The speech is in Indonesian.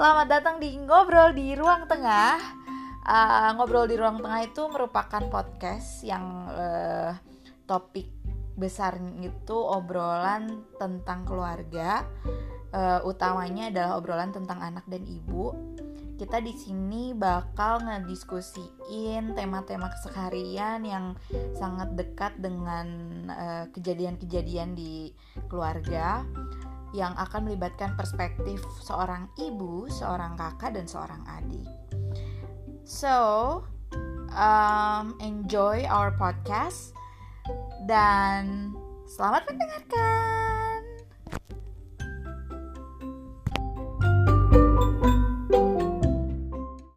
Selamat datang di Ngobrol di Ruang Tengah. Uh, Ngobrol di Ruang Tengah itu merupakan podcast yang uh, topik besarnya itu obrolan tentang keluarga. Uh, utamanya adalah obrolan tentang anak dan ibu. Kita di sini bakal ngediskusiin tema-tema keseharian yang sangat dekat dengan kejadian-kejadian uh, di keluarga yang akan melibatkan perspektif seorang ibu, seorang kakak, dan seorang adik. So, um, enjoy our podcast dan selamat mendengarkan.